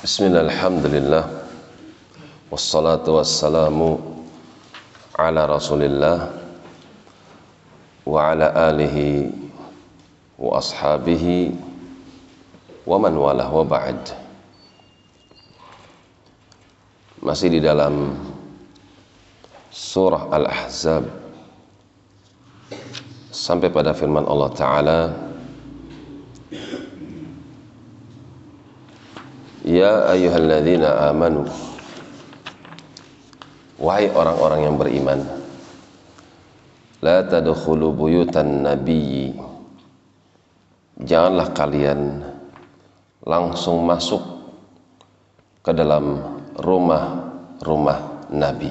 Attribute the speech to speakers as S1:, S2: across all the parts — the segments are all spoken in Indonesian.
S1: Bismillah, alhamdulillah Wassalatu wassalamu Ala rasulillah Wa ala alihi Wa ashabihi Wa man walah wa ba'd Masih di dalam Surah Al-Ahzab Sampai pada firman Allah Ta'ala Ya ayyuhalladzina amanu. Wahai orang-orang yang beriman. La tadkhulu buyutan nabiyyi. Janganlah kalian langsung masuk ke dalam rumah-rumah Nabi.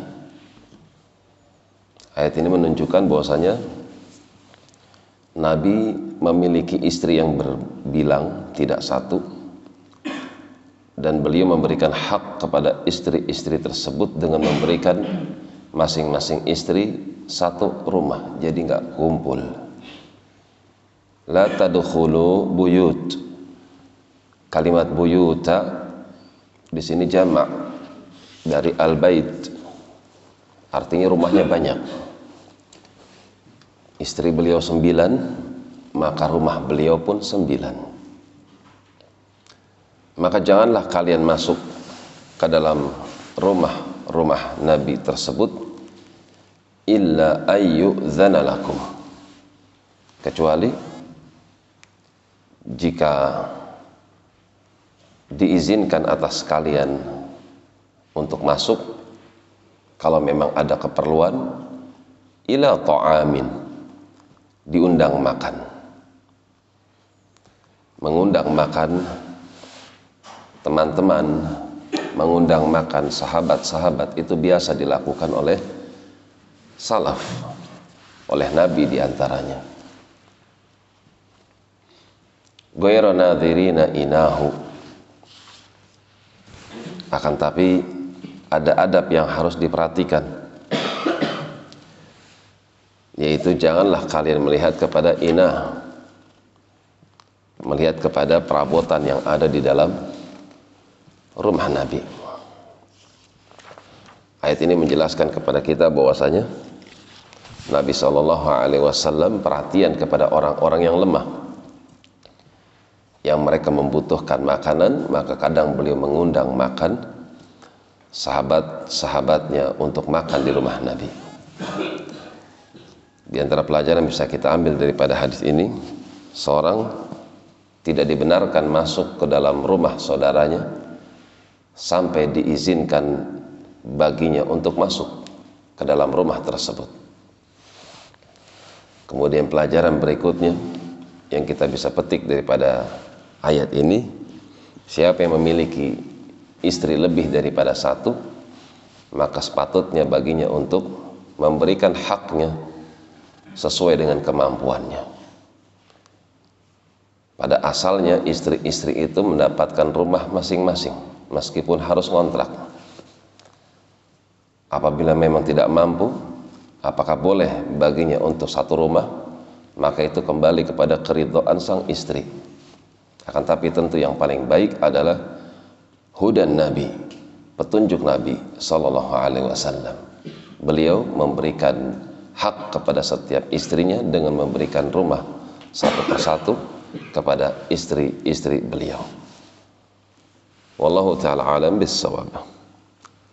S1: Ayat ini menunjukkan bahwasanya Nabi memiliki istri yang berbilang tidak satu dan beliau memberikan hak kepada istri-istri tersebut dengan memberikan masing-masing istri satu rumah. Jadi nggak kumpul. La tadkhulu buyut. Kalimat buyuta di sini jamak dari al-bait. Artinya rumahnya banyak. Istri beliau sembilan maka rumah beliau pun sembilan maka janganlah kalian masuk ke dalam rumah-rumah Nabi tersebut illa ayyudzana lakum. Kecuali jika diizinkan atas kalian untuk masuk kalau memang ada keperluan ila ta'amin diundang makan. Mengundang makan teman-teman mengundang makan sahabat-sahabat itu biasa dilakukan oleh salaf oleh nabi di antaranya ghairu nadhirina inahu. Akan tapi ada adab yang harus diperhatikan. Yaitu janganlah kalian melihat kepada inah melihat kepada perabotan yang ada di dalam rumah Nabi. Ayat ini menjelaskan kepada kita bahwasanya Nabi Shallallahu Alaihi Wasallam perhatian kepada orang-orang yang lemah, yang mereka membutuhkan makanan, maka kadang beliau mengundang makan sahabat-sahabatnya untuk makan di rumah Nabi. Di antara pelajaran bisa kita ambil daripada hadis ini, seorang tidak dibenarkan masuk ke dalam rumah saudaranya sampai diizinkan baginya untuk masuk ke dalam rumah tersebut. Kemudian pelajaran berikutnya yang kita bisa petik daripada ayat ini, siapa yang memiliki istri lebih daripada satu, maka sepatutnya baginya untuk memberikan haknya sesuai dengan kemampuannya. Pada asalnya istri-istri itu mendapatkan rumah masing-masing meskipun harus ngontrak. Apabila memang tidak mampu, apakah boleh baginya untuk satu rumah? Maka itu kembali kepada keridhaan sang istri. Akan tapi tentu yang paling baik adalah hudan Nabi, petunjuk Nabi Sallallahu Alaihi Wasallam. Beliau memberikan hak kepada setiap istrinya dengan memberikan rumah satu persatu kepada istri-istri beliau. والله تعالى عالم بالصواب.